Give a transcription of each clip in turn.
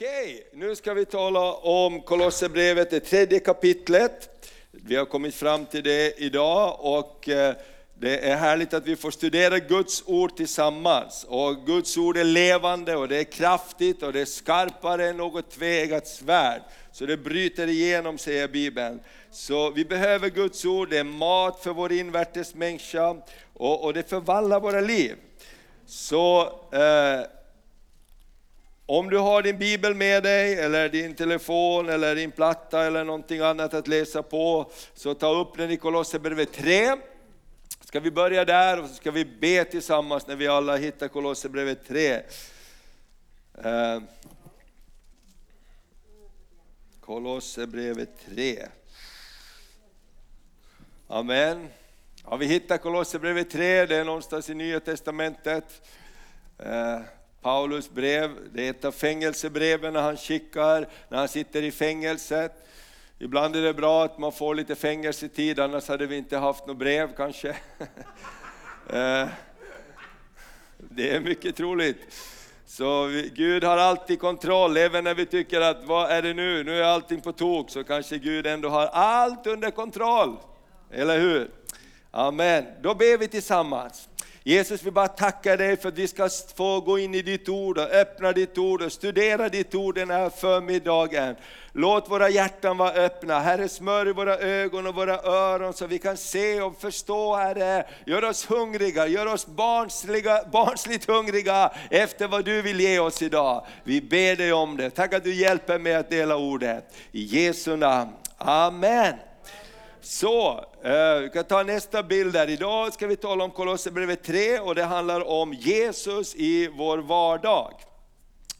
Okej, nu ska vi tala om Kolosserbrevet, det tredje kapitlet. Vi har kommit fram till det idag och eh, det är härligt att vi får studera Guds ord tillsammans. Och Guds ord är levande och det är kraftigt och det är skarpare än något tvegat svärd. Så det bryter igenom säger Bibeln. Så vi behöver Guds ord, det är mat för vår invärtes människa och, och det förvandlar våra liv. Så eh, om du har din bibel med dig, eller din telefon, eller din platta eller någonting annat att läsa på, så ta upp den i Kolosserbrevet 3. Ska vi börja där och så ska vi be tillsammans när vi alla hittar Kolosserbrevet 3. Eh, Kolosserbrevet 3. Amen. Ja, vi hittar Kolosserbrevet 3, det är någonstans i Nya Testamentet. Eh, Paulus brev, det är ett av fängelsebreven när han skickar, när han sitter i fängelset. Ibland är det bra att man får lite fängelsetid, annars hade vi inte haft något brev kanske. Eh, det är mycket troligt. Så Gud har alltid kontroll, även när vi tycker att vad är det nu, nu är allting på tok, så kanske Gud ändå har allt under kontroll. Eller hur? Amen. Då ber vi tillsammans. Jesus, vi bara tackar dig för att vi ska få gå in i ditt ord och öppna ditt ord och studera ditt ord den här förmiddagen. Låt våra hjärtan vara öppna. Herre, smörj våra ögon och våra öron så vi kan se och förstå, Herre. Gör oss hungriga, gör oss barnsliga, barnsligt hungriga efter vad du vill ge oss idag. Vi ber dig om det. Tack att du hjälper mig att dela ordet. I Jesu namn. Amen. Så, eh, vi kan ta nästa bild där. Idag ska vi tala om Kolosserbrevet 3 och det handlar om Jesus i vår vardag.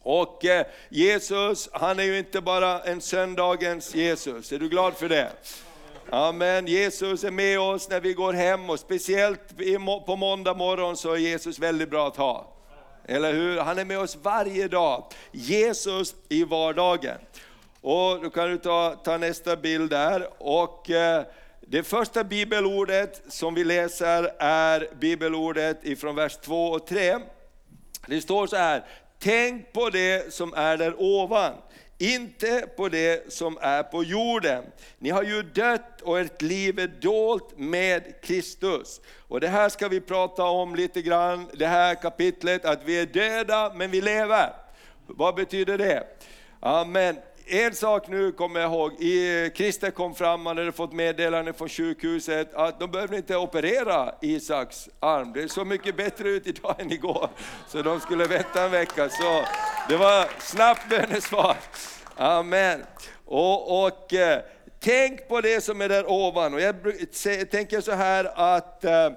Och eh, Jesus, han är ju inte bara en söndagens Jesus, är du glad för det? Amen, Jesus är med oss när vi går hem och speciellt på måndag morgon så är Jesus väldigt bra att ha. Eller hur? Han är med oss varje dag. Jesus i vardagen. Och då kan du ta, ta nästa bild där. Och eh, det första bibelordet som vi läser är bibelordet ifrån vers 2 och 3. Det står så här, tänk på det som är där ovan, inte på det som är på jorden. Ni har ju dött och ert liv är dolt med Kristus. Och det här ska vi prata om lite grann, det här kapitlet, att vi är döda men vi lever. Vad betyder det? Amen en sak nu kommer jag ihåg, Christer kom fram, han hade fått meddelande från sjukhuset att de behövde inte operera Isaks arm, det såg mycket bättre ut idag än igår. Så de skulle vänta en vecka. Så det var snabbt bönesvar. Amen. Och, och eh, tänk på det som är där ovan. Och jag tänker så här att eh,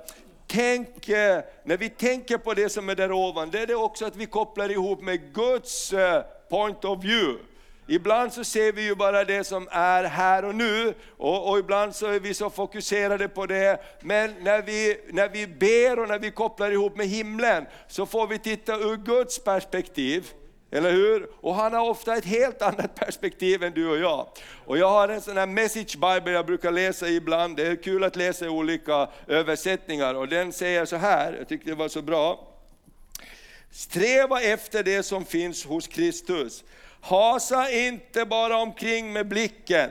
Tänk, eh, när vi tänker på det som är där ovan, det är det också att vi kopplar ihop med Guds eh, point of view. Ibland så ser vi ju bara det som är här och nu, och, och, ibland så är vi så fokuserade på det. Men när vi, när vi ber och när vi kopplar ihop med himlen, så får vi titta ur Guds perspektiv. Eller hur? Och han har ofta ett helt annat perspektiv än du och jag. Och jag har en sån här message bible jag brukar läsa ibland, det är kul att läsa i olika översättningar. Och den säger så här, jag tyckte det var så bra. Sträva efter det som finns hos Kristus Hasa inte bara omkring med blicken,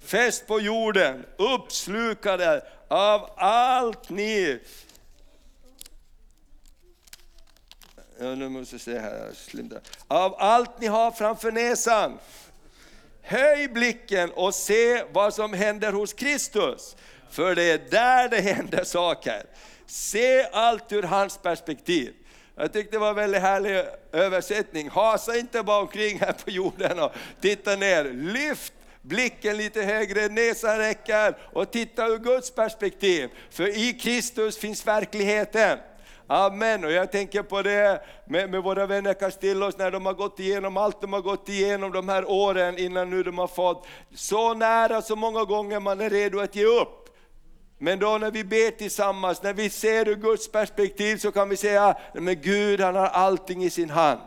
fäst på jorden, uppslukade av allt ni Ja, nu måste jag se här, Av allt ni har framför näsan. Höj blicken och se vad som händer hos Kristus. För det är där det händer saker. Se allt ur hans perspektiv. Jag tyckte det var en väldigt härlig översättning. Hasa inte bara omkring här på jorden och titta ner. Lyft blicken lite högre, näsan räcker och titta ur Guds perspektiv. För i Kristus finns verkligheten. Amen. Och jag tänker på det med, med våra vänner Castillos när de har gått igenom allt de har gått igenom de här åren innan nu de har fått så nära så många gånger man är redo att ge upp. Men då när vi ber tillsammans, när vi ser ur Guds perspektiv så kan vi säga, men Gud han har allting i sin hand.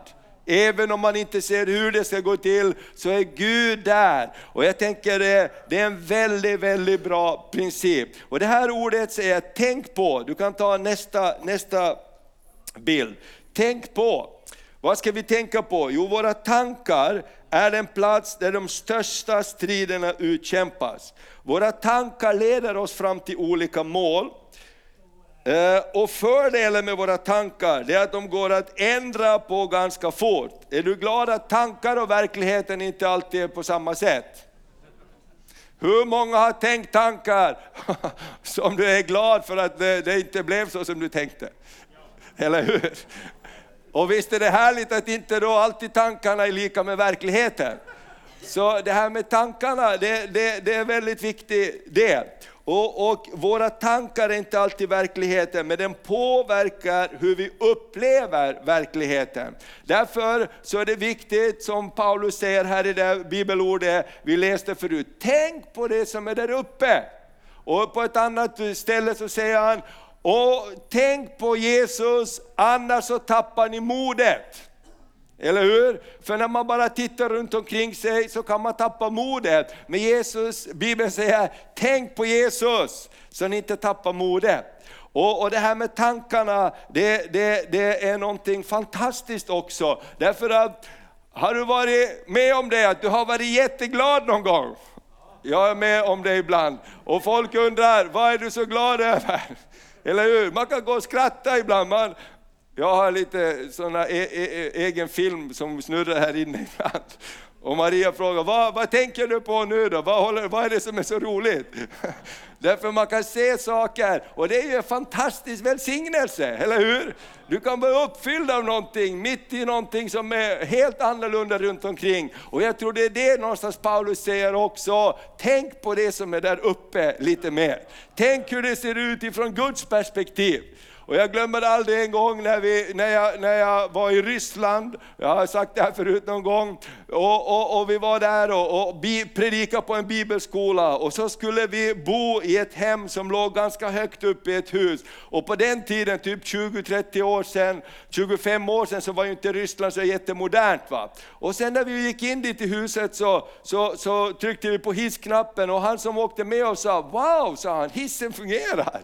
Även om man inte ser hur det ska gå till, så är Gud där. Och jag tänker det, det är en väldigt, väldigt bra princip. Och det här ordet säger tänk på, du kan ta nästa, nästa bild. Tänk på, Vad ska vi tänka på? Jo, våra tankar är den plats där de största striderna utkämpas. Våra tankar leder oss fram till olika mål. Eh, och fördelen med våra tankar är att de går att ändra på ganska fort. Är du glad att tankar och verkligheten inte alltid är på samma sätt? Hur många har tänkt tankar som du är glad för att det inte blev så som du tänkte? Eller hur? Och visst är det härligt att inte då alltid tankarna är lika med verkligheten. Så det här med tankarna, det, det, det är en väldigt viktig del. Och, och, våra tankar är inte alltid verkligheten, men den påverkar hur vi upplever verkligheten. Därför så är det viktigt, som Paulus säger här i det bibelordet vi läste förut, tänk på det som är där uppe. Och på ett annat ställe så säger han, och tänk på Jesus, annars så tappar ni modet. Eller hur? För när man bara tittar runt omkring sig så kan man tappa modet. Men Jesus, Bibeln säger, tänk på Jesus så ni inte tappar modet. Och, och det här med tankarna, det, det, det är någonting fantastiskt också. Därför att, har du varit med om det, att du har varit jätteglad någon gång? Jag är med om det ibland. Och folk undrar, vad är du så glad över? Eller hur? Man kan gå och skratta ibland. Man, jag har lite såna e e e egen film som snurrar här inne ibland. Och Maria frågar, vad, vad tänker du på nu då? Vad, håller, vad är det som är så roligt? Därför man kan se saker, och det är ju en fantastisk välsignelse, eller hur? Du kan vara uppfylld av någonting, mitt i någonting som är helt annorlunda runt omkring. Och jag tror det är det någonstans Paulus säger också, tänk på det som är där uppe lite mer. Tänk hur det ser ut ifrån Guds perspektiv. Och jag glömmer aldrig en gång när, vi, när, jag, när jag var i Ryssland, jag har sagt det här förut någon gång, och, och, och vi var där och, och predikade på en bibelskola och så skulle vi bo i ett hem som låg ganska högt upp i ett hus. Och på den tiden, typ 20-30 år sedan, 25 år sedan, så var ju inte Ryssland så jättemodernt. Va? Och sen när vi gick in dit i huset så, så, så tryckte vi på hissknappen och han som åkte med oss sa, wow, sa han, hissen fungerar.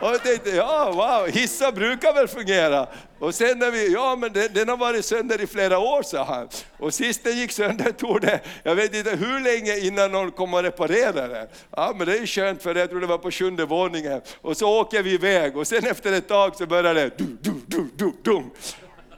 Och jag tänkte, ja wow, hissar brukar väl fungera. Och sen när vi, ja men den, den har varit sönder i flera år sa han. Och sist den gick sönder tog det, jag vet inte hur länge innan någon kom och reparerade den. Ja men det är skönt för jag tror det var på sjunde våningen. Och så åker vi iväg och sen efter ett tag så börjar det du, du, du, du, dum.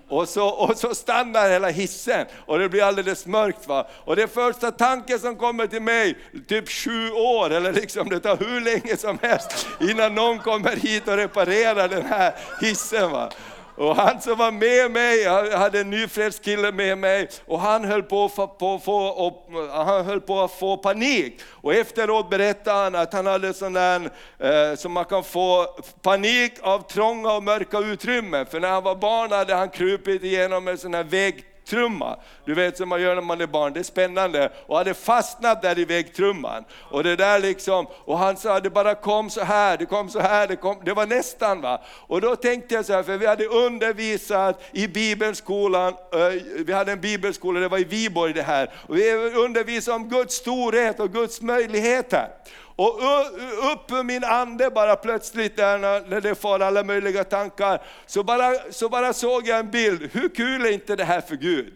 Och så, och så stannar hela hissen och det blir alldeles mörkt. Va? Och det första tanken som kommer till mig, typ sju år, eller liksom det tar hur länge som helst innan någon kommer hit och reparerar den här hissen. Va? Och han som var med mig, jag hade en nyfrälst kille med mig, och han höll på, att få, och, han höll på att få panik. Och efteråt berättade han att han hade sån där, eh, som man kan få panik av trånga och mörka utrymmen. För när han var barn hade han krupit igenom en sån här vägg vägtrumma. Du vet som man gör när man är barn, det är spännande. Och hade fastnat där i väggtrumman. Och det där liksom, och han sa det bara kom så här, det kom så här, det, kom, det var nästan va. Och då tänkte jag så här, för vi hade undervisat i bibelskolan, eh, vi hade en bibelskola, det var i Viborg det här. Och vi undervisade om Guds storhet och Guds möjligheter. Och upp ur min ande bara plötsligt där när det far alla möjliga tankar, så bara, så bara såg jag en bild. Hur kul är inte det här för Gud?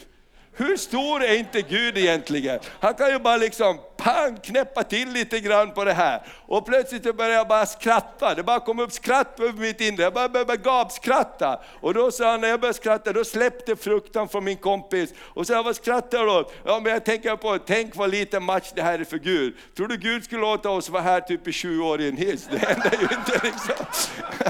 Hur stor är inte Gud egentligen? Han kan ju bara liksom pang, knäppa till lite grann på det här. Och plötsligt började jag bara skratta, det bara kom upp skratt över mitt inre, jag bara började gapskratta. Och då sa han, när jag började skratta, då släppte fruktan från min kompis. Och så jag, vad skrattar du åt? Ja men jag tänker på, tänk vad liten match det här är för Gud. Tror du Gud skulle låta oss vara här typ i 20 år i en hiss? Det händer ju inte liksom.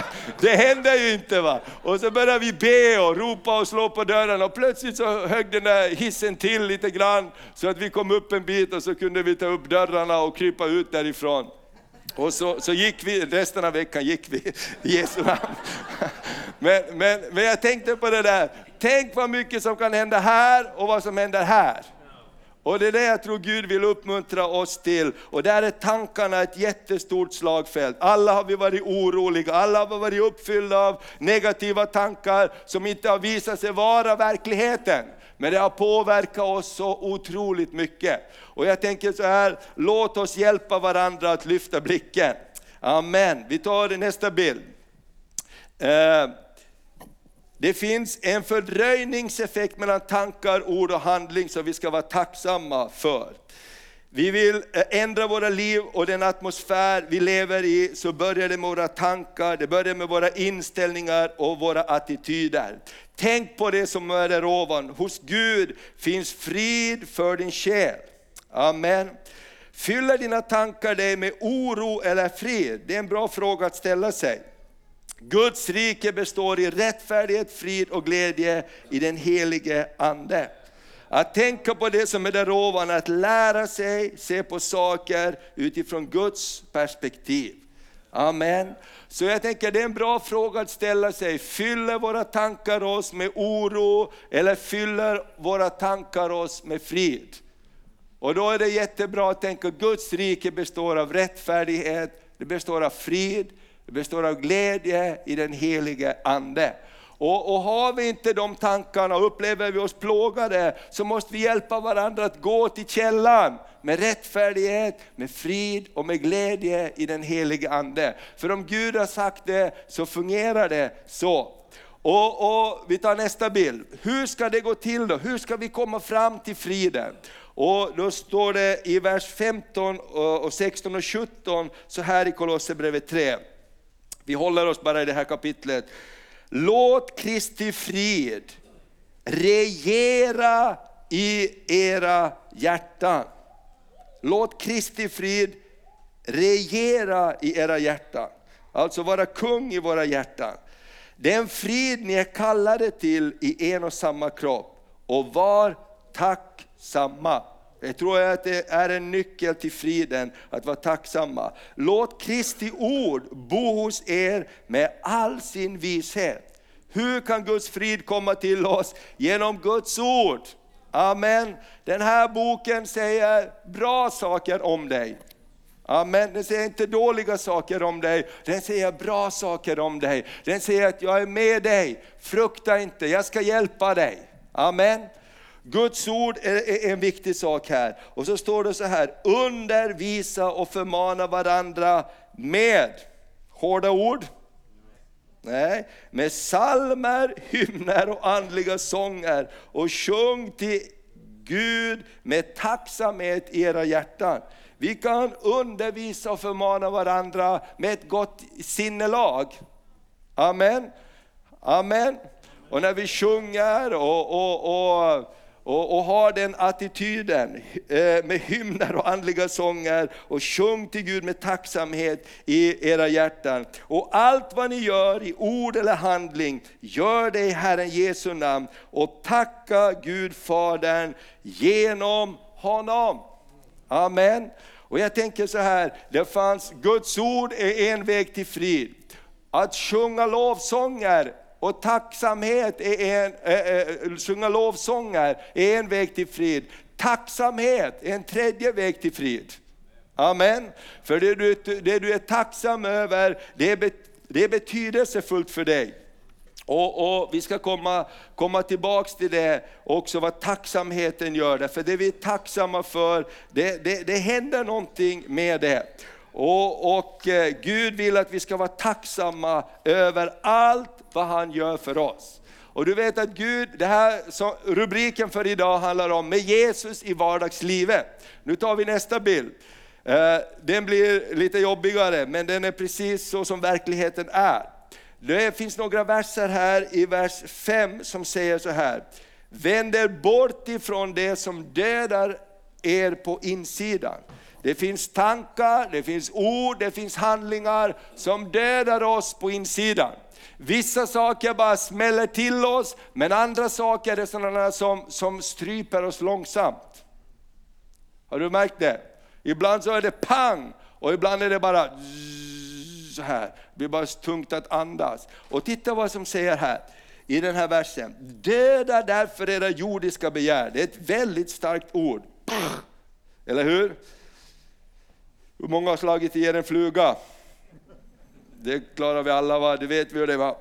Det händer ju inte va. Och så började vi be och ropa och slå på dörren och plötsligt så högg den där hissen till lite grann så att vi kom upp en bit och så kunde vi ta upp dörrarna och krypa ut därifrån. Och så, så gick vi, resten av veckan gick vi i Jesu namn. Men, men, men jag tänkte på det där, tänk vad mycket som kan hända här och vad som händer här. Och det är det jag tror Gud vill uppmuntra oss till. Och där är tankarna ett jättestort slagfält. Alla har vi varit oroliga, alla har varit uppfyllda av negativa tankar som inte har visat sig vara verkligheten. Men det har påverkat oss så otroligt mycket. Och jag tänker så här, låt oss hjälpa varandra att lyfta blicken. Amen. Vi tar nästa bild. Eh, det finns en fördröjningseffekt mellan tankar, ord och handling som vi ska vara tacksamma för. Vi vill eh, ändra våra liv och den atmosfär vi lever i, så börjar det med våra tankar, det börjar med våra inställningar och våra attityder. Tänk på det som är där ovan, hos Gud finns frid för din själ. Amen. Fyller dina tankar dig med oro eller frid? Det är en bra fråga att ställa sig. Guds rike består i rättfärdighet, frid och glädje i den helige Ande. Att tänka på det som är där ovan, att lära sig se på saker utifrån Guds perspektiv. Amen. Så jag tänker det är en bra fråga att ställa sig. Fyller våra tankar oss med oro eller fyller våra tankar oss med frid? Och då är det jättebra att tänka att Guds rike består av rättfärdighet, det består av frid, det består av glädje i den helige Ande. Och, och, har vi inte de tankarna och upplever vi oss plågade så måste vi hjälpa varandra att gå till källan med rättfärdighet, med frid och med glädje i den helige Ande. För om Gud har sagt det så fungerar det så. Och, och, Vi tar nästa bild. Hur ska det gå till då? Hur ska vi komma fram till friden? Och Då står det i vers 15, och 16 och 17 så här i Kolosserbrevet 3. Vi håller oss bara i det här kapitlet. Låt Kristi frid regera i era hjärtan. Låt Kristi frid regera i era hjärtan. Alltså vara kung i våra hjärtan. Den frid ni är kallade till i en och samma kropp. Och var tacksamma. Jag tror att det är en nyckel till friden, att vara tacksamma. Låt Kristi ord bo hos er med all sin vishet. Hur kan Guds frid komma till oss? Genom Guds ord. Amen. Den här boken säger bra saker om dig. Amen. Den säger inte dåliga saker om dig, den säger bra saker om dig. Den säger att jag är med dig, frukta inte, jag ska hjälpa dig. Amen. Guds ord är en viktig sak här. Och så står det så här, undervisa och förmana varandra med hårda ord. Nej, med salmer, hymner och andliga sånger och sjung till Gud med tacksamhet i era hjärtan. Vi kan undervisa och förmana varandra med ett gott sinnelag. Amen. Amen. Och när vi sjunger och, och, och och, och ha den attityden eh, med hymner och andliga sånger och sjung till Gud med tacksamhet i era hjärtan. Och allt vad ni gör i ord eller handling, gör det i Herren Jesu namn och tacka Gud Fadern genom honom. Amen. Och jag tänker så här, det fanns, Guds ord är en väg till frid. Att sjunga lovsånger och tacksamhet är en, äh, äh, sjunga lovsånger är en väg till frid. Tacksamhet är en tredje väg till frid. Amen. För det du, det du är tacksam över, det är, det är betydelsefullt för dig. Och, och, Vi ska komma, komma tillbaks till det också, vad tacksamheten gör. För det vi är tacksamma för, det, det, det händer någonting med det. Och, och eh, Gud vill att vi ska vara tacksamma över allt vad han gör för oss. Och du vet att Gud, det här, rubriken för idag handlar om med Jesus i vardagslivet. Nu tar vi nästa bild. Eh, den blir lite jobbigare, men den är precis så som verkligheten är. Det finns några verser här i vers 5 som säger så här. Vänd er bort ifrån det som dödar er på insidan. Det finns tankar, det finns ord, det finns handlingar som dödar oss på insidan. Vissa saker bara smäller till oss, men andra saker är sådana som, som stryper oss långsamt. Har du märkt det? Ibland så är det pang, och ibland är det bara så här. Det blir bara tungt att andas. Och titta vad som säger här i den här versen. Döda därför era jordiska begär. Det är ett väldigt starkt ord. Eller hur? Hur många har slagit i er en fluga? Det klarar vi alla, va? det vet vi hur det var.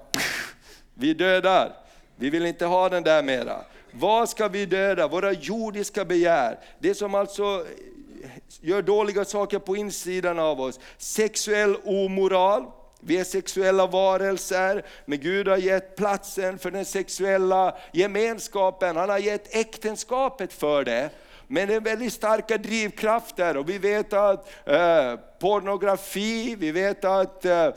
Vi dödar, vi vill inte ha den där mera. Vad ska vi döda? Våra jordiska begär. Det som alltså eh, gör dåliga saker på insidan av oss. Sexuell omoral, Vi är sexuella varelser, men Gud har gett platsen för den sexuella gemenskapen. Han har gett äktenskapet för det. Men det är väldigt starka drivkrafter och vi vet att eh, pornografi, vi vet att eh,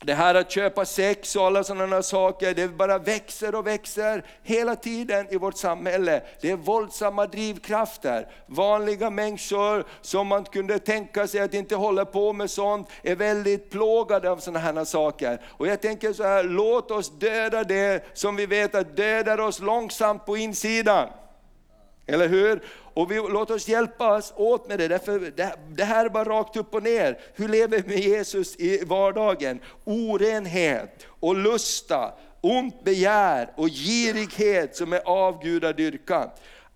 det här att köpa sex och alla sådana saker, det bara växer och växer hela tiden i vårt samhälle. Det är våldsamma drivkrafter. Vanliga människor som man kunde tänka sig att inte hålla på med sånt, är väldigt plågade av sådana här saker. Och jag tänker så här, låt oss döda det som vi vet att dödar oss långsamt på insidan. Eller hur? Och vi, låt oss hjälpas åt med det, därför det, det här är bara rakt upp och ner. Hur lever vi med Jesus i vardagen? Orenhet och lusta, ont begär och girighet som är avgudadyrkan.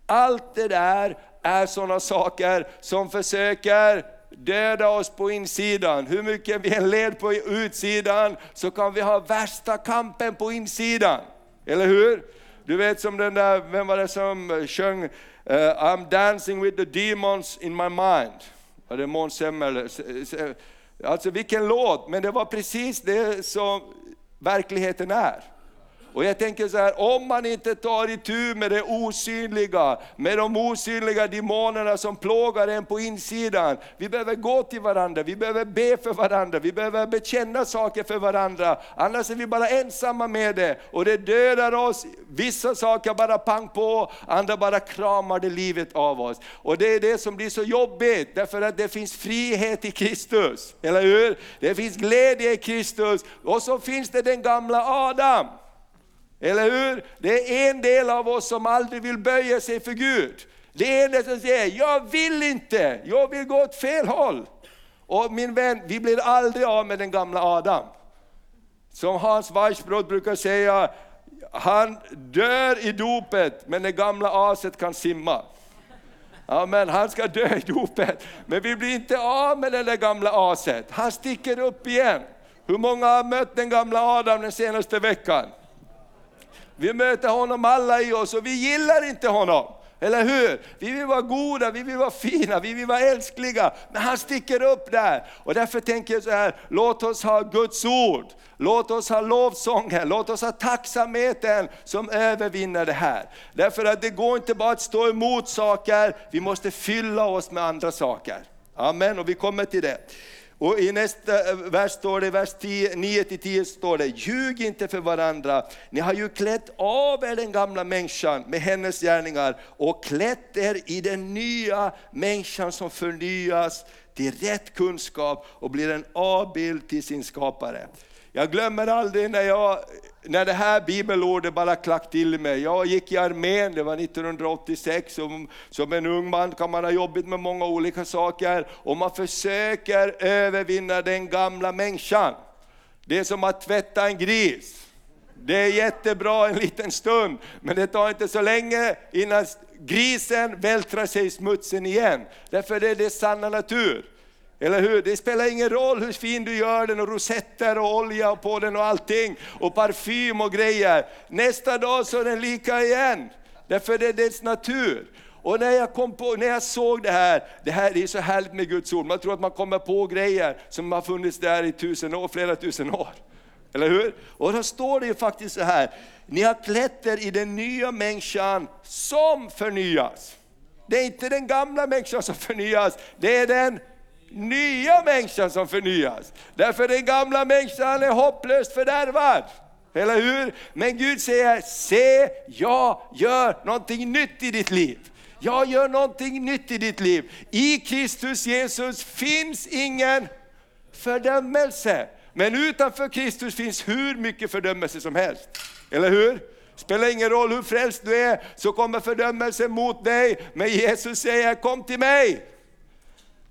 Allt det där är sådana saker som försöker döda oss på insidan. Hur mycket vi än led på utsidan så kan vi ha värsta kampen på insidan. Eller hur? Du vet som den där, vem var det som eh, sjöng uh, I'm dancing with the demons in my mind. Var det Måns Zelmerlöw? Eh, alltså vilken låt, men det var precis det som verkligheten är. Och jag tänker så här, om man inte tar itu med det osynliga, med de osynliga demonerna som plågar en på insidan. Vi behöver gå till varandra, vi behöver be för varandra, vi behöver bekänna saker för varandra. Annars är vi bara ensamma med det och det dödar oss. Vissa saker bara pang på, andra bara kramar det livet av oss. Och det är det som blir så jobbigt, därför att det finns frihet i Kristus. Eller hur? Det finns glädje i Kristus och så finns det den gamla Adam. Eller hur? Det är en del av oss som aldrig vill böja sig för Gud. Det är en del som säger, jag vill inte, jag vill gå åt fel håll. Och min vän, vi blir aldrig av med den gamla Adam. Som Hans Weissbrod brukar säga, han dör i dopet men det gamla aset kan simma. Ja, men han ska dö i dopet, men vi blir inte av med det där gamla aset. Han sticker upp igen. Hur många har mött den gamla Adam den senaste veckan? Vi möter honom alla i oss och vi gillar inte honom. Eller hur? Vi vill vara goda, vi vill vara fina, vi vill vara älskliga. Men han sticker upp där. Och därför tänker jag så här, låt oss ha Guds ord. Låt oss ha lovsången, låt oss ha tacksamheten som övervinner det här. Därför att det går inte bara att stå emot saker, vi måste fylla oss med andra saker. Amen, och vi kommer till det. Och i nästa eh, vers står det, vers 9-10 står det, ljug inte för varandra. Ni har ju klätt av er den gamla människan med hennes gärningar och klätt er i den nya människan som förnyas till rätt kunskap och blir en avbild till sin skapare. Jag glömmer aldrig när, jag, när det här bibelordet bara klack till mig. Jag gick i armén, det var 1986, som, som en ung man kan man ha jobbigt med många olika saker. Och man försöker övervinna den gamla människan. Det är som att tvätta en gris. Det är jättebra en liten stund, men det tar inte så länge innan grisen vältrar sig i smutsen igen. Därför är det sanna natur. Eller hur? Det spelar ingen roll hur fin du gör den och rosetter och olja på den och allting och parfym och grejer. Nästa dag så är den lika igen. Därför det är dess natur. Och när jag, kom på, när jag såg det här, det här är så härligt med Guds ord, man tror att man kommer på grejer som har funnits där i tusen år, flera tusen år. Eller hur? Och då står det ju faktiskt så här, ni har klätt er i den nya människan som förnyas. Det är inte den gamla människan som förnyas, det är den nya människan som förnyas. Därför den gamla människan är hopplöst fördärvad. Eller hur? Men Gud säger, se jag gör någonting nytt i ditt liv. Jag gör någonting nytt i ditt liv. I Kristus Jesus finns ingen fördömelse. Men utanför Kristus finns hur mycket fördömelse som helst. Eller hur? Spelar ingen roll hur frälst du är, så kommer fördömelse mot dig. Men Jesus säger, kom till mig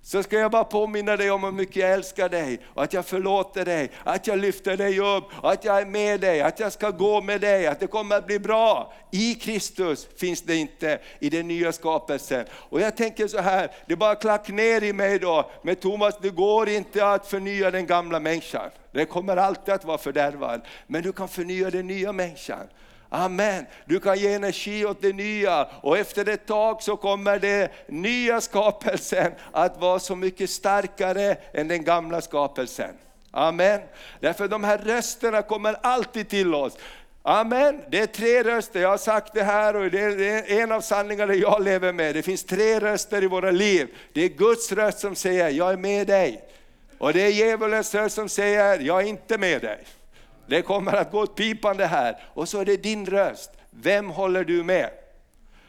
så ska jag bara påminna dig om hur mycket jag älskar dig, och att jag förlåter dig, att jag lyfter dig upp, att jag är med dig, att jag ska gå med dig, att det kommer att bli bra. I Kristus finns det inte i den nya skapelsen. Och jag tänker så här, det bara klack ner i mig då, men Thomas det går inte att förnya den gamla människan. Det kommer alltid att vara fördärvad, men du kan förnya den nya människan. Amen. Du kan ge energi åt det nya och efter ett tag så kommer det nya skapelsen att vara så mycket starkare än den gamla skapelsen. Amen. Därför de här rösterna kommer alltid till oss. Amen. Det är tre röster, jag har sagt det här och det är en av sanningarna jag lever med. Det finns tre röster i våra liv. Det är Guds röst som säger, jag är med dig. Och det är djävulens röst som säger, jag är inte med dig. Det kommer att gå åt pipande här. Och så är det din röst. Vem håller du med?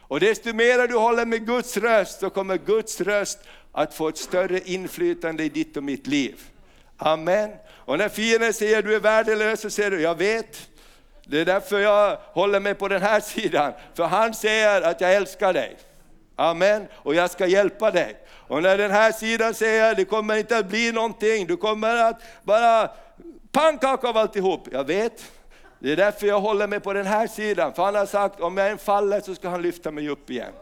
Och desto mer du håller med Guds röst så kommer Guds röst att få ett större inflytande i ditt och mitt liv. Amen. Och när fienden säger du är värdelös så säger du, jag vet. Det är därför jag håller mig på den här sidan. För han säger att jag älskar dig. Amen. Och jag ska hjälpa dig. Och när den här sidan säger det kommer inte att bli någonting, du kommer att bara pannkaka av alltihop. Jag vet, det är därför jag håller mig på den här sidan. För han har sagt om jag än faller så ska han lyfta mig upp igen.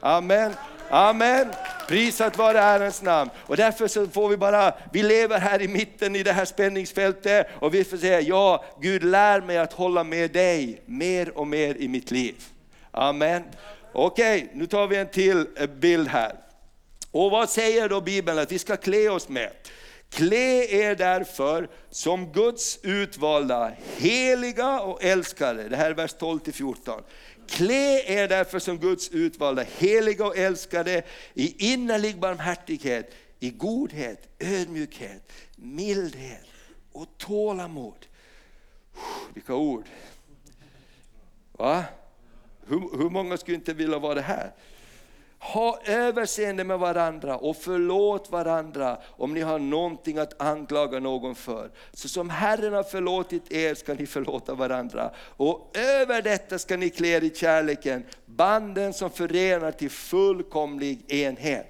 Amen. Amen. Prisat vare Herrens namn. Och därför så får vi bara, vi lever här i mitten i det här spänningsfältet och vi får säga, ja Gud lär mig att hålla med dig mer och mer i mitt liv. Amen. Okej, nu tar vi en till eh, bild här. Och vad säger då Bibeln att vi ska klä oss med? Klä er därför som Guds utvalda, heliga och älskade. Det här är vers 12-14. Klä er därför som Guds utvalda, heliga och älskade i innerlig barmhärtighet, i godhet, ödmjukhet, mildhet och tålamod. Vilka ord! Va? Hur, hur många skulle inte vilja vara det här? Ha överseende med varandra och förlåt varandra om ni har någonting att anklaga någon för. Så som Herren har förlåtit er ska ni förlåta varandra. Och över detta ska ni klä er i kärleken, banden som förenar till fullkomlig enhet.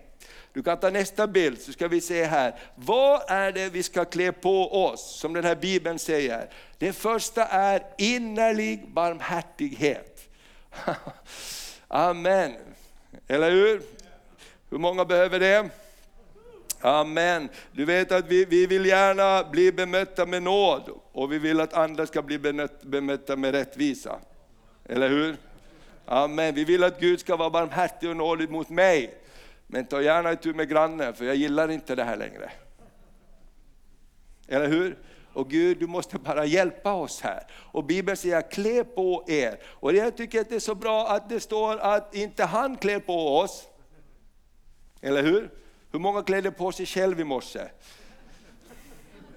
Du kan ta nästa bild så ska vi se här. Vad är det vi ska klä på oss, som den här bibeln säger? Det första är innerlig barmhärtighet. Amen. Eller hur? Hur många behöver det? Amen. Du vet att vi, vi vill gärna bli bemötta med nåd och vi vill att andra ska bli bemötta med rättvisa. Eller hur? Amen. Vi vill att Gud ska vara barmhärtig och nådig mot mig. Men ta gärna itu med grannen för jag gillar inte det här längre. Eller hur? Och Gud, du måste bara hjälpa oss här. Och Bibeln säger, klä på er. Och jag tycker att det är så bra att det står att inte han klär på oss. Eller hur? Hur många klädde på sig själv i morse?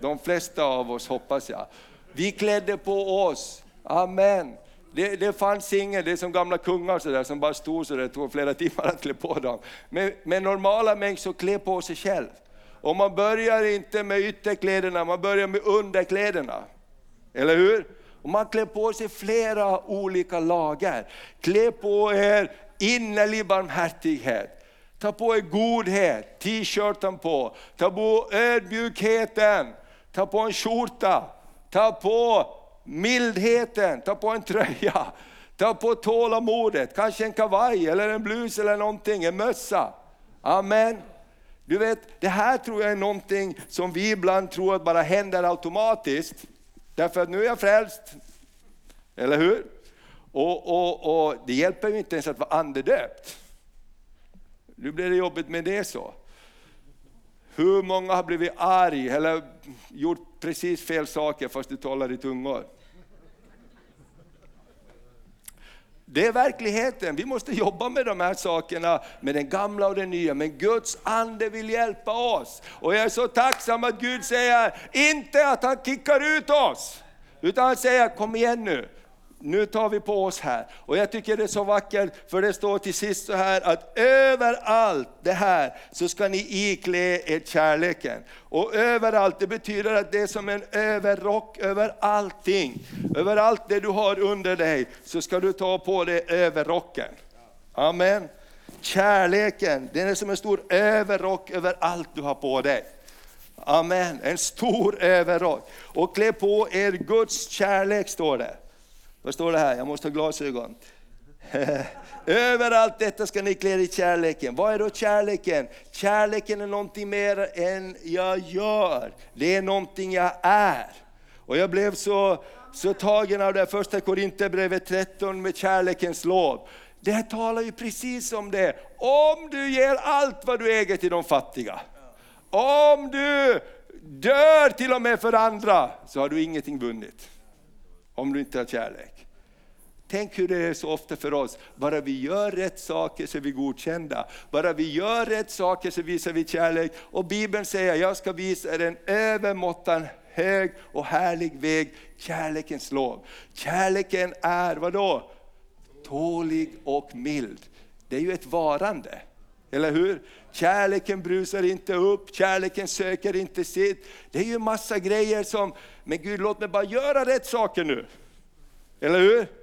De flesta av oss hoppas jag. Vi klädde på oss, amen. Det, det fanns ingen, det är som gamla kungar så där, som bara stod så där, det tog flera timmar att klä på dem. Men, men normala människor klär på sig själv. Och man börjar inte med ytterkläderna, man börjar med underkläderna. Eller hur? Och man klär på sig flera olika lager. Klä på er innerlig barmhärtighet. Ta på er godhet, t-shirten på. Ta på ödmjukheten, ta på en skjorta. Ta på mildheten, ta på en tröja. Ta på tålamodet, kanske en kavaj eller en blus eller någonting, en mössa. Amen. Du vet, det här tror jag är någonting som vi ibland tror att bara händer automatiskt. Därför att nu är jag frälst, eller hur? Och, och, och det hjälper ju inte ens att vara andedöpt. Nu blir det jobbigt med det så. Hur många har blivit arg eller gjort precis fel saker fast du talar i tungor? Det är verkligheten. Vi måste jobba med de här sakerna, med den gamla och den nya. Men Guds ande vill hjälpa oss. Och jag är så tacksam att Gud säger, inte att han kickar ut oss, utan han säger, kom igen nu nu tar vi på oss här. Och jag tycker det är så vackert, för det står till sist så här att överallt det här så ska ni iklä er kärleken. Och överallt, det betyder att det är som en överrock över allting. Över allt det du har under dig så ska du ta på dig överrocken. Amen. Kärleken, den är som en stor överrock över allt du har på dig. Amen, en stor överrock. Och klä på er Guds kärlek står det. Vad står det här? Jag måste ha glasögon. Överallt detta ska ni klä er i kärleken. Vad är då kärleken? Kärleken är någonting mer än jag gör. Det är någonting jag är. Och jag blev så, så tagen av det första Korinthierbrevet 13 med kärlekens lov. Det talar ju precis om det. Om du ger allt vad du äger till de fattiga. Om du dör till och med för andra, så har du ingenting vunnit. Om du inte har kärlek. Tänk hur det är så ofta för oss, bara vi gör rätt saker så är vi godkända. Bara vi gör rätt saker så visar vi kärlek. Och Bibeln säger, jag ska visa er en övermåttan hög och härlig väg, kärlekens lov. Kärleken är, vadå? Tålig och mild. Det är ju ett varande, eller hur? Kärleken brusar inte upp, kärleken söker inte sitt. Det är ju massa grejer som, men Gud låt mig bara göra rätt saker nu. Eller hur?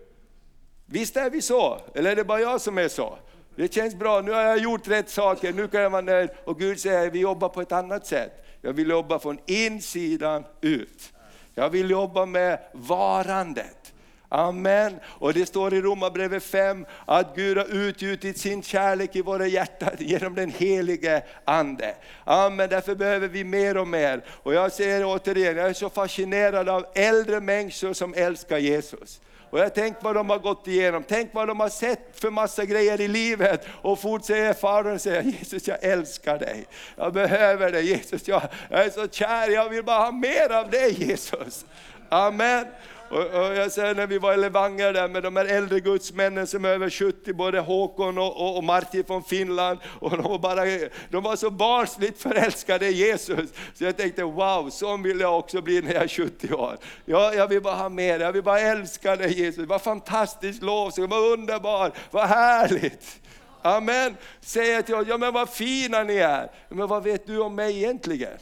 Visst är vi så? Eller är det bara jag som är så? Det känns bra, nu har jag gjort rätt saker, nu kan jag vara nöjd. Och Gud säger, vi jobbar på ett annat sätt. Jag vill jobba från insidan ut. Jag vill jobba med varandet. Amen. Och det står i Romarbrevet 5 att Gud har utgjutit sin kärlek i våra hjärtan genom den helige Ande. Amen, därför behöver vi mer och mer. Och jag säger återigen, jag är så fascinerad av äldre människor som älskar Jesus. Och jag tänk vad de har gått igenom, tänk vad de har sett för massa grejer i livet. Och fort säger fadern, säger Jesus jag älskar dig. Jag behöver dig Jesus, jag, jag är så kär, jag vill bara ha mer av dig Jesus. Amen. Och, och jag säger när vi var i Levanger där med de här äldre gudsmännen som är över 70, både Håkon och, och, och Martin från Finland, och de var, bara, de var så barnsligt förälskade i Jesus. Så jag tänkte wow, så vill jag också bli när jag är 70 år. Jag, jag vill bara ha mer, jag vill bara älska dig Jesus. Vad fantastiskt lovsång, vad underbart, vad härligt. Amen. Säger till oss, ja men vad fina ni är. Men vad vet du om mig egentligen?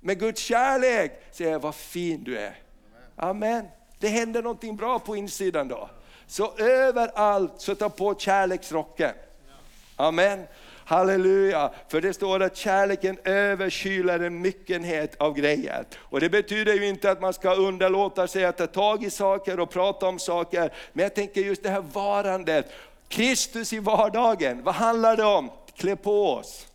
Med Guds kärlek säger jag, vad fin du är. Amen. Det händer någonting bra på insidan då. Så överallt så ta på kärleksrocken. Amen. Halleluja, för det står att kärleken överskyler en myckenhet av grejer. Och det betyder ju inte att man ska underlåta sig att ta tag i saker och prata om saker, men jag tänker just det här varandet. Kristus i vardagen, vad handlar det om? Klä på oss.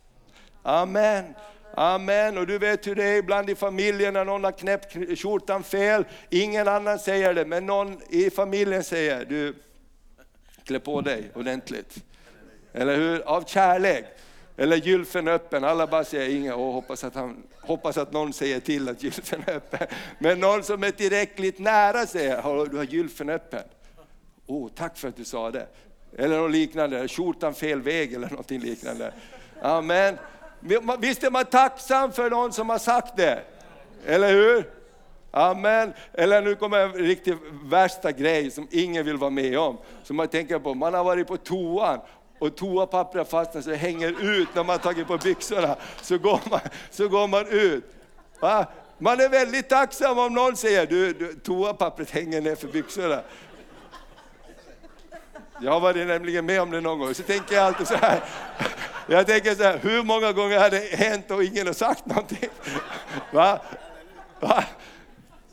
Amen. Amen. Och du vet hur det är ibland i familjen när någon har knäppt skjortan fel. Ingen annan säger det, men någon i familjen säger, du klä på dig ordentligt. Eller hur? Av kärlek. Eller gylfen öppen, alla bara säger inget och hoppas att, han, hoppas att någon säger till att gylfen är öppen. Men någon som är tillräckligt nära säger, du har gylfen öppen. Oh, tack för att du sa det. Eller något liknande, skjortan fel väg eller något liknande. Amen. Visst är man tacksam för någon som har sagt det? Eller hur? Amen. Eller nu kommer en riktigt värsta grej som ingen vill vara med om. Som man tänker på, man har varit på toan och toapappret fastnar så det hänger ut när man tagit på byxorna. Så går man, så går man ut. Va? Man är väldigt tacksam om någon säger, du, du toapappret hänger ner för byxorna. Jag har varit nämligen med om det någon gång, så tänker jag alltid så här. Jag tänker så här, hur många gånger har det hänt och ingen har sagt någonting? Va? Va?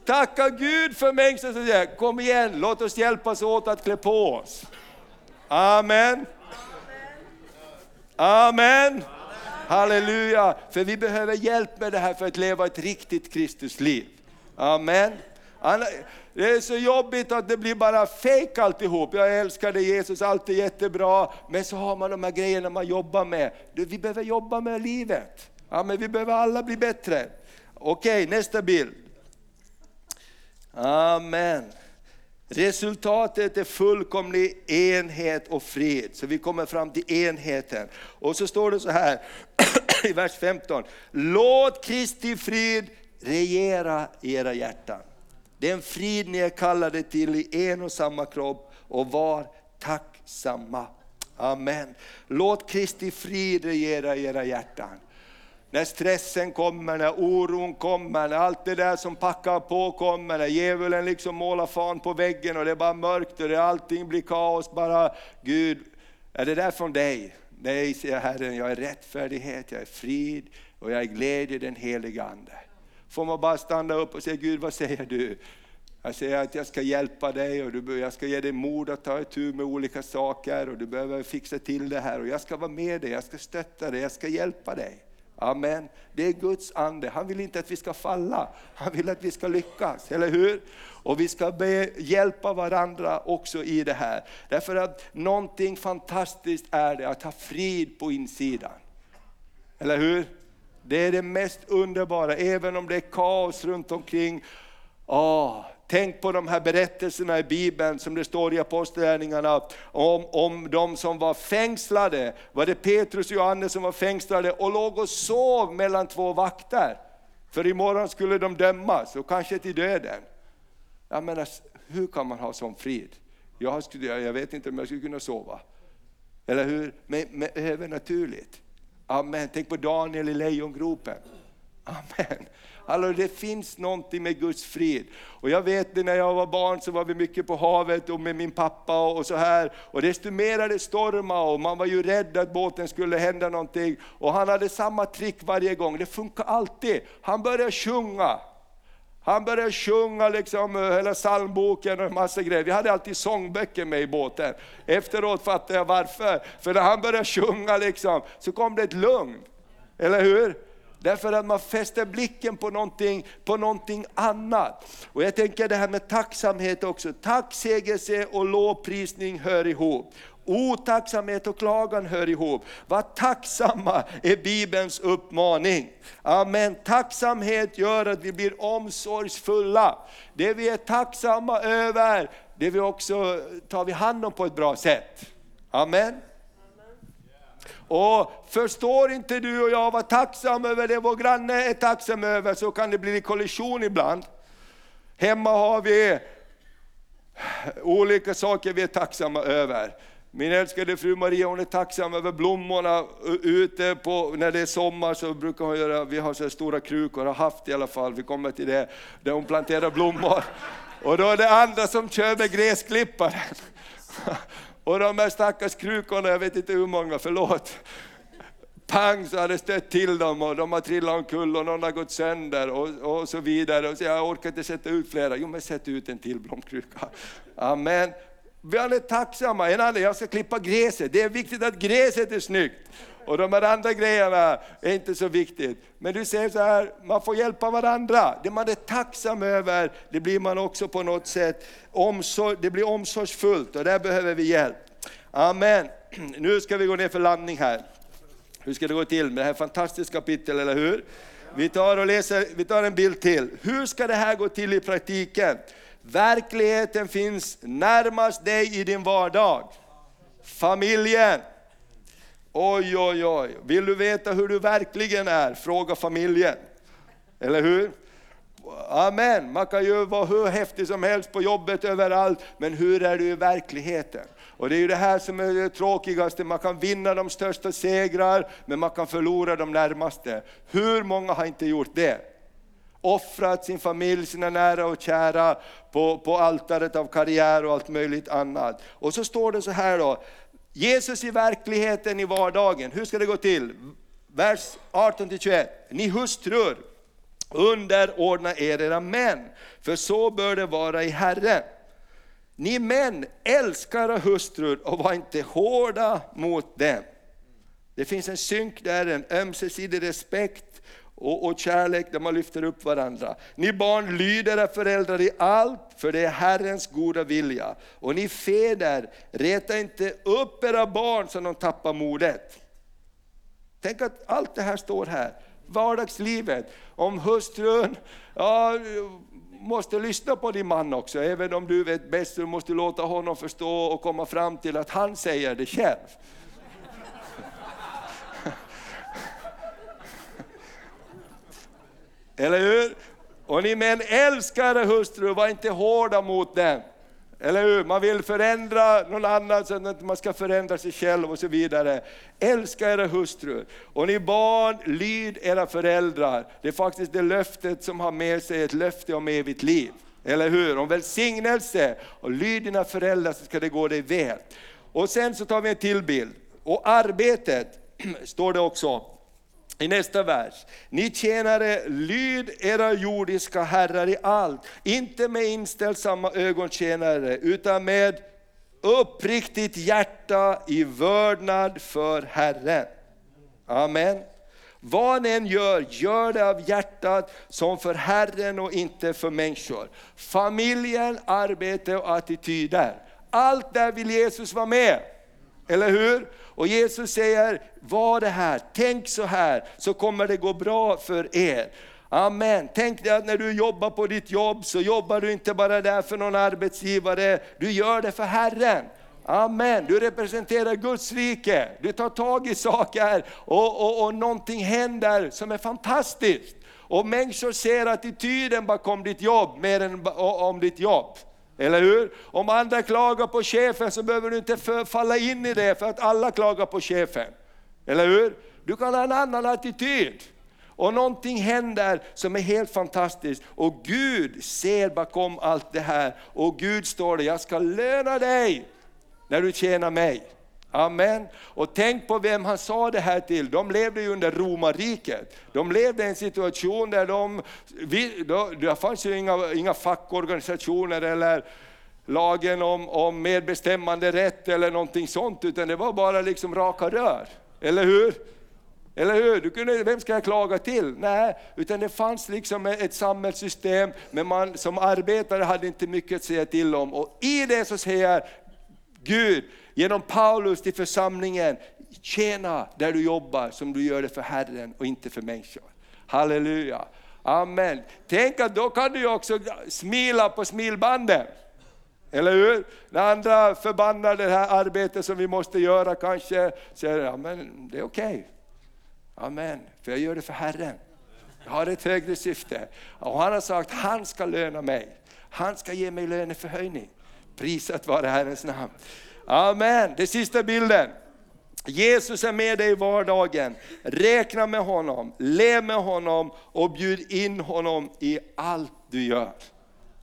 Tacka Gud för människor som säger, kom igen, låt oss hjälpas åt att klä på oss. Amen. Amen. Halleluja, för vi behöver hjälp med det här för att leva ett riktigt Kristusliv. Amen. Det är så jobbigt att det blir bara fejk alltihop. Jag älskar dig Jesus, allt är jättebra. Men så har man de här grejerna man jobbar med. Vi behöver jobba med livet. Ja, men vi behöver alla bli bättre. Okej, nästa bild. Amen. Resultatet är fullkomlig enhet och frid. Så vi kommer fram till enheten. Och så står det så här i vers 15. Låt Kristi frid regera i era hjärtan. Den frid ni är kallade till i en och samma kropp och var tacksamma. Amen. Låt Kristi frid regera i era hjärtan. När stressen kommer, när oron kommer, när allt det där som packar på kommer, när djävulen liksom målar fan på väggen och det är bara mörkt och det, allting blir kaos. Bara, Gud, är det där från dig? Nej, säger Herren, jag är rättfärdighet, jag är frid och jag är glädje i den heliga Ande får man bara stanna upp och säga, Gud vad säger du? Jag säger att jag ska hjälpa dig och du, jag ska ge dig mod att ta itu med olika saker och du behöver fixa till det här och jag ska vara med dig, jag ska stötta dig, jag ska hjälpa dig. Amen. Det är Guds ande, han vill inte att vi ska falla, han vill att vi ska lyckas, eller hur? Och vi ska be, hjälpa varandra också i det här. Därför att någonting fantastiskt är det att ha frid på insidan. Eller hur? Det är det mest underbara, även om det är kaos runt omkring. Oh, tänk på de här berättelserna i Bibeln som det står i Apostlagärningarna om, om de som var fängslade. Var det Petrus och Johannes som var fängslade och låg och sov mellan två vakter? För imorgon skulle de dömas och kanske till döden. Jag menar, hur kan man ha sån frid? Jag, skulle, jag vet inte om jag skulle kunna sova. Eller hur? Men, men övernaturligt. Amen. Tänk på Daniel i lejongropen. Amen. Alltså det finns någonting med Guds frid. Och jag vet det när jag var barn så var vi mycket på havet och med min pappa och så här. Och desto mer det stormade och man var ju rädd att båten skulle hända någonting. Och han hade samma trick varje gång, det funkar alltid. Han började sjunga. Han började sjunga liksom eh, hela psalmboken och en massa grejer. Vi hade alltid sångböcker med i båten. Efteråt fattade jag varför. För när han började sjunga liksom, så kom det ett lugn. Eller hur? Därför att man fäster blicken på någonting, på någonting annat. Och jag tänker det här med tacksamhet också. Tacksägelse och lovprisning hör ihop. Otacksamhet och klagan hör ihop. Var tacksamma är Bibelns uppmaning. Amen. Tacksamhet gör att vi blir omsorgsfulla. Det vi är tacksamma över, det vi också tar vi hand om på ett bra sätt. Amen. Och förstår inte du och jag vara tacksam över det vår granne är tacksam över så kan det bli kollision ibland. Hemma har vi olika saker vi är tacksamma över. Min älskade fru Maria hon är tacksam över blommorna ute på, när det är sommar så brukar hon göra, vi har så stora krukor, har haft i alla fall, vi kommer till det, där hon planterar blommor. Och då är det andra som kör med gräsklipparen. Och de här stackars krukorna, jag vet inte hur många, förlåt. Pang så har det stött till dem och de har trillat omkull och någon har gått sönder och, och så vidare. Och så jag orkar inte sätta ut flera, jo men sätt ut en till blomkruka. Amen. Vi är tacksamma, en annan, jag ska klippa gräset, det är viktigt att gräset är snyggt. Och de här andra grejerna är inte så viktigt. Men du säger så här, man får hjälpa varandra. Det man är tacksam över, det blir man också på något sätt, omsorg, det blir omsorgsfullt och där behöver vi hjälp. Amen. Nu ska vi gå ner för landning här. Hur ska det gå till med det här fantastiska kapitlet, eller hur? Vi tar, och läser, vi tar en bild till. Hur ska det här gå till i praktiken? Verkligheten finns närmast dig i din vardag. Familjen. Oj, oj, oj. Vill du veta hur du verkligen är? Fråga familjen. Eller hur? Amen. Man kan ju vara hur häftig som helst på jobbet överallt, men hur är du i verkligheten? Och det är ju det här som är det tråkigaste, man kan vinna de största segrar, men man kan förlora de närmaste. Hur många har inte gjort det? Offrat sin familj, sina nära och kära på, på altaret av karriär och allt möjligt annat. Och så står det så här då, Jesus i verkligheten i vardagen, hur ska det gå till? Vers 18-21, ni hustrur, underordna er era män, för så bör det vara i Herren. Ni män, älskar era hustrur och var inte hårda mot dem. Det finns en synk där, en ömsesidig respekt och, och kärlek där man lyfter upp varandra. Ni barn, lyd era föräldrar i allt, för det är Herrens goda vilja. Och ni fäder, reta inte upp era barn så de tappar modet. Tänk att allt det här står här. Vardagslivet, om hustrun, ja, måste lyssna på din man också, även om du vet bäst, du måste låta honom förstå och komma fram till att han säger det själv. Eller hur? Och ni män älska era hustrur, var inte hårda mot dem. Eller hur? Man vill förändra någon annan så att man ska förändra sig själv och så vidare. Älska era hustrur. Och ni barn, lyd era föräldrar. Det är faktiskt det löftet som har med sig ett löfte om evigt liv. Eller hur? Om välsignelse. Och lyd dina föräldrar så ska det gå dig väl. Och sen så tar vi en till bild. Och arbetet, står det också, i nästa vers. Ni tjänare, lyd era jordiska herrar i allt, inte med inställsamma ögontjänare, utan med uppriktigt hjärta i vördnad för Herren. Amen. Vad ni än gör, gör det av hjärtat som för Herren och inte för människor. Familjen, arbete och attityder. Allt där vill Jesus vara med. Eller hur? Och Jesus säger, var det här, tänk så här, så kommer det gå bra för er. Amen. Tänk dig att när du jobbar på ditt jobb så jobbar du inte bara där för någon arbetsgivare, du gör det för Herren. Amen, du representerar Guds rike, du tar tag i saker och, och, och någonting händer som är fantastiskt. Och människor ser attityden bakom ditt jobb mer än om ditt jobb. Eller hur? Om andra klagar på chefen så behöver du inte falla in i det för att alla klagar på chefen. Eller hur? Du kan ha en annan attityd. Och någonting händer som är helt fantastiskt. Och Gud ser bakom allt det här. Och Gud står där, jag ska löna dig när du tjänar mig. Amen. Och tänk på vem han sa det här till. De levde ju under romarriket. De levde i en situation där de, det fanns ju inga, inga fackorganisationer eller lagen om, om medbestämmande rätt eller någonting sånt, utan det var bara liksom raka rör. Eller hur? Eller hur? Du kunde, vem ska jag klaga till? Nej, utan det fanns liksom ett samhällssystem, men man som arbetare hade inte mycket att säga till om. Och i det så säger Gud, genom Paulus till församlingen, tjäna där du jobbar som du gör det för Herren och inte för människor. Halleluja. Amen. Tänk att då kan du också smila på smilbanden. Eller hur? När andra förbannar det här arbetet som vi måste göra kanske, säger ja men det är okej. Okay. Amen, för jag gör det för Herren. Jag har ett högre syfte. Och han har sagt, han ska löna mig. Han ska ge mig löneförhöjning. Prisat vare Herrens namn. Amen. Det sista bilden. Jesus är med dig i vardagen. Räkna med honom, lev med honom och bjud in honom i allt du gör.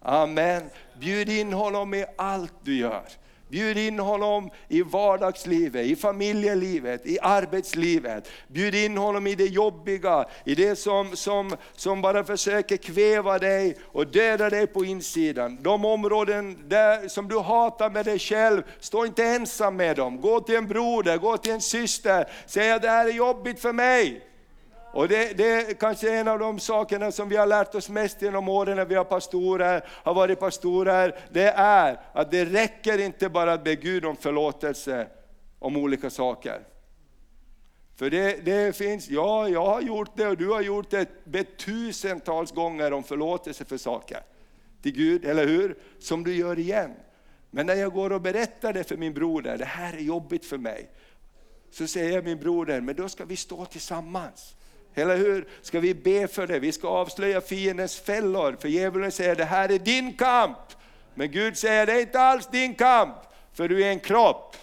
Amen. Bjud in honom i allt du gör. Bjud in honom i vardagslivet, i familjelivet, i arbetslivet. Bjud in honom i det jobbiga, i det som, som, som bara försöker kväva dig och döda dig på insidan. De områden där, som du hatar med dig själv, stå inte ensam med dem. Gå till en broder, gå till en syster, säg att det här är jobbigt för mig. Och det, det är kanske en av de sakerna som vi har lärt oss mest genom åren när vi har pastorer, har varit pastorer, det är att det räcker inte bara att be Gud om förlåtelse om olika saker. För det, det, finns, ja jag har gjort det och du har gjort det, tusentals gånger om förlåtelse för saker till Gud, eller hur? Som du gör igen. Men när jag går och berättar det för min broder, det här är jobbigt för mig. Så säger min broder, men då ska vi stå tillsammans. Eller hur? Ska vi be för det? Vi ska avslöja fiendens fällor, för djävulen säger det här är din kamp. Men Gud säger det är inte alls din kamp, för du är en kropp.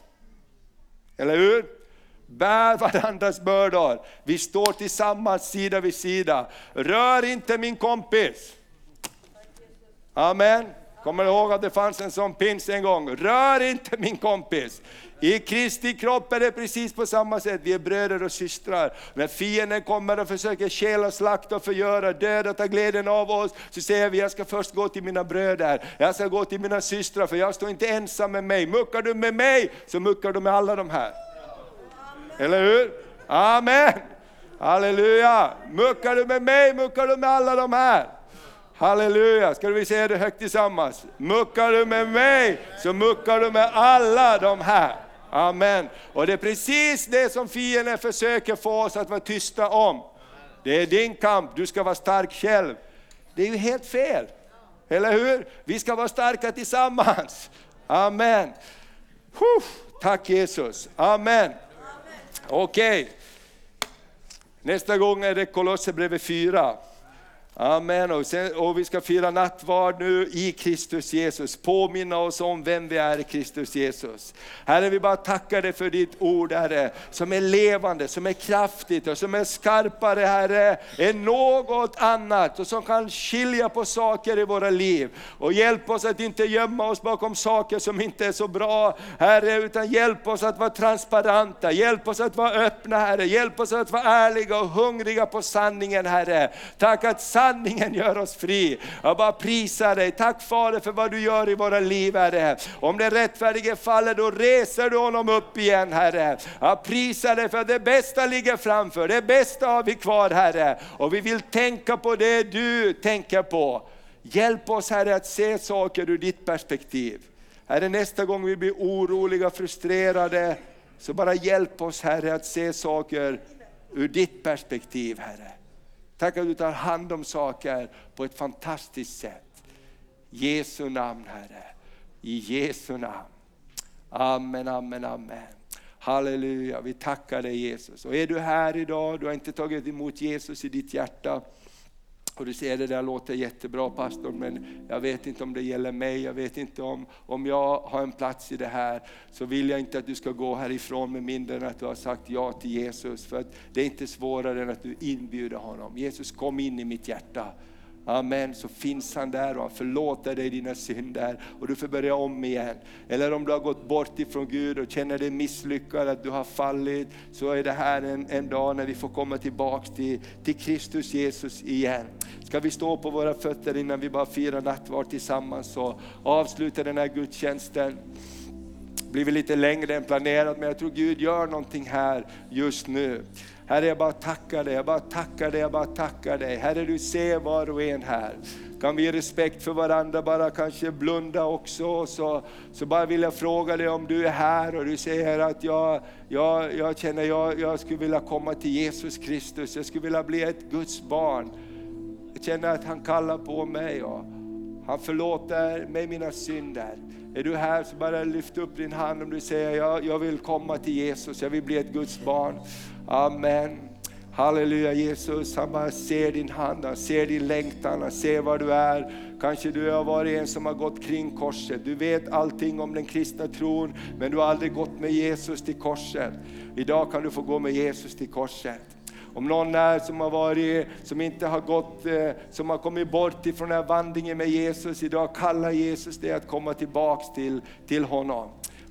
Eller hur? Bär varandras bördor. Vi står tillsammans sida vid sida. Rör inte min kompis. Amen. Kommer du ihåg att det fanns en sån pins en gång? Rör inte min kompis. I Kristi kropp är det precis på samma sätt, vi är bröder och systrar. När fienden kommer och försöker stjäla, slakta, och förgöra, döda, ta glädjen av oss, så säger vi, jag ska först gå till mina bröder, jag ska gå till mina systrar, för jag står inte ensam med mig. Muckar du med mig, så muckar du med alla de här. Eller hur? Amen! Halleluja! Muckar du med mig, muckar du med alla de här. Halleluja, ska vi säga det högt tillsammans? Muckar du med mig, så muckar du med alla de här. Amen. Och det är precis det som fienden försöker få oss att vara tysta om. Det är din kamp, du ska vara stark själv. Det är ju helt fel. Eller hur? Vi ska vara starka tillsammans. Amen. tack Jesus. Amen. Okej. Okay. Nästa gång är det Kolosserbrevet 4. Amen. Och, sen, och, vi ska fira nattvard nu i Kristus Jesus. Påminna oss om vem vi är i Kristus Jesus. Herre, vi bara tackar dig för ditt ord, Herre, som är levande, som är kraftigt och som är skarpare, Herre, än något annat och som kan skilja på saker i våra liv. Och hjälp oss att inte gömma oss bakom saker som inte är så bra, Herre, utan hjälp oss att vara transparenta, hjälp oss att vara öppna, Herre, hjälp oss att vara ärliga och hungriga på sanningen, Herre. Tack att sanningen gör oss fri. Jag bara prisar dig. Tack Fader för vad du gör i våra liv Herre. Om den rättfärdige faller då reser du honom upp igen Herre. Jag prisar dig för att det bästa ligger framför. Det bästa har vi kvar Herre. Och vi vill tänka på det du tänker på. Hjälp oss Herre att se saker ur ditt perspektiv. Herre nästa gång vi blir oroliga, frustrerade, Så bara hjälp oss Herre att se saker ur ditt perspektiv Herre. Tack att du tar hand om saker på ett fantastiskt sätt. Jesu namn Herre. I Jesu namn. Amen, amen, amen. Halleluja, vi tackar dig Jesus. Och är du här idag, du har inte tagit emot Jesus i ditt hjärta, och du säger det där låter jättebra pastor, men jag vet inte om det gäller mig, jag vet inte om, om jag har en plats i det här. Så vill jag inte att du ska gå härifrån med mindre än att du har sagt ja till Jesus. För att det är inte svårare än att du inbjuder honom. Jesus kom in i mitt hjärta. Amen, så finns han där och han förlåter dig dina synder och du får börja om igen. Eller om du har gått bort ifrån Gud och känner dig misslyckad, att du har fallit, så är det här en, en dag när vi får komma tillbaks till, till Kristus Jesus igen. Ska vi stå på våra fötter innan vi bara firar nattvard tillsammans och avslutar den här gudstjänsten blivit lite längre än planerat, men jag tror Gud gör någonting här just nu. Herre, jag bara tackar dig, jag bara tackar dig, jag bara tackar dig. Herre, du ser var och en här. Kan vi i respekt för varandra bara kanske blunda också? Så, så bara vill jag fråga dig om du är här och du säger att jag, jag, jag känner jag, jag skulle vilja komma till Jesus Kristus, jag skulle vilja bli ett Guds barn. Jag känner att han kallar på mig och han förlåter mig mina synder. Är du här så bara lyft upp din hand om du säger jag, jag vill komma till Jesus, jag vill bli ett Guds barn. Amen. Halleluja Jesus, han bara ser din hand, han ser din längtan, han ser var du är. Kanske du har varit en som har gått kring korset. Du vet allting om den kristna tron, men du har aldrig gått med Jesus till korset. Idag kan du få gå med Jesus till korset. Om någon är som har varit, som inte har gått, eh, som har kommit bort ifrån den här vandringen med Jesus, idag kallar Jesus dig att komma tillbaks till, till honom.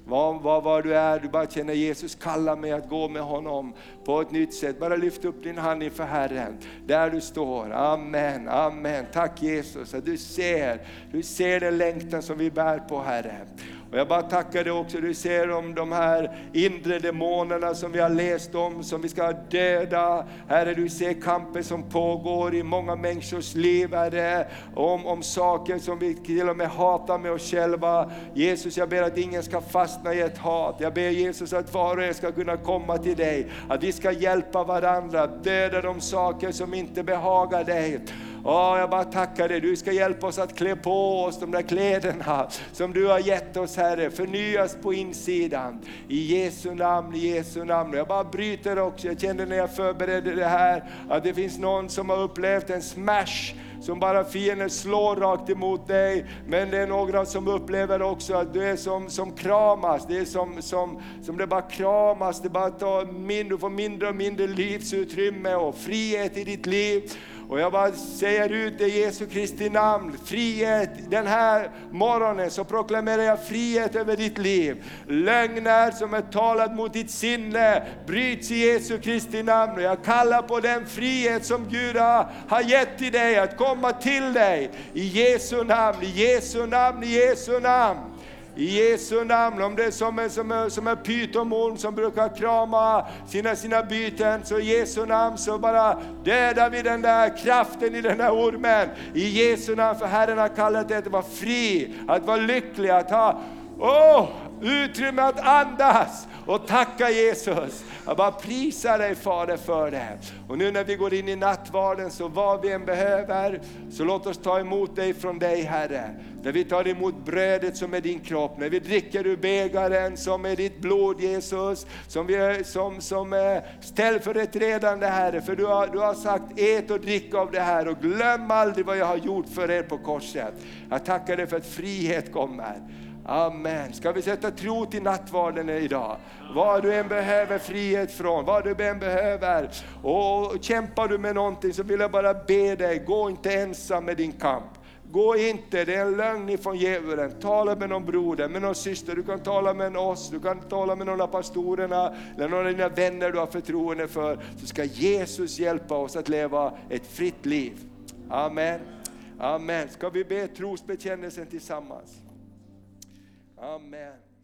Var, var, var, du är, du bara känner Jesus kalla mig att gå med honom på ett nytt sätt. Bara lyft upp din hand inför Herren, där du står. Amen, amen. Tack Jesus att du ser, du ser den längtan som vi bär på Herre. Och jag bara tackar dig också, du ser om de här inre demonerna som vi har läst om, som vi ska döda. Herre, du ser kampen som pågår i många människors liv, Herre, om, om saker som vi till och med hatar med oss själva. Jesus, jag ber att ingen ska fastna i ett hat. Jag ber Jesus att var och en ska kunna komma till dig, att vi ska hjälpa varandra, döda de saker som inte behagar dig. Åh, jag bara tackar dig, du ska hjälpa oss att klä på oss de där kläderna som du har gett oss Herre, förnyas på insidan. I Jesu namn, i Jesu namn. Jag bara bryter också, jag kände när jag förberedde det här att det finns någon som har upplevt en smash som bara fienden slår rakt emot dig. Men det är några som upplever också att du är som, som kramas, det är som, som, som det bara kramas, det bara tar mindre, du får mindre och mindre livsutrymme och frihet i ditt liv. Och jag bara säger ut i Jesu Kristi namn, frihet den här morgonen så proklamerar jag frihet över ditt liv. Lögner som är talat mot ditt sinne bryts i Jesu Kristi namn och jag kallar på den frihet som Gud har gett till dig att komma till dig. I Jesu namn, i Jesu namn, i Jesu namn. I Jesu namn, om det är som en, som en, som en pytomorm som brukar krama sina, sina byten, så i Jesu namn så bara dödar vi den där kraften i den där ormen. I Jesu namn, för Herren har kallat dig att vara fri, att vara lycklig, att ha oh, utrymme att andas och tacka Jesus. Jag bara prisar dig Fader för det. Och nu när vi går in i nattvarden, så vad vi än behöver, så låt oss ta emot dig från dig Herre. När vi tar emot brödet som är din kropp, när vi dricker ur bägaren som är ditt blod Jesus, som, vi, som, som eh, är ställföreträdande Herre. För du har, du har sagt ät och drick av det här och glöm aldrig vad jag har gjort för er på korset. Jag tackar dig för att frihet kommer. Amen. Ska vi sätta tro till nattvarden idag? Vad du än behöver frihet från, vad du än behöver. Och kämpar du med någonting så vill jag bara be dig, gå inte ensam med din kamp. Gå inte, det är en lögn ifrån djävulen. Tala med någon broder, med någon syster, du kan tala med oss, du kan tala med någon av pastorerna, eller någon av dina vänner du har förtroende för. Så ska Jesus hjälpa oss att leva ett fritt liv. Amen. Amen. Ska vi be trosbekännelsen tillsammans? Amen.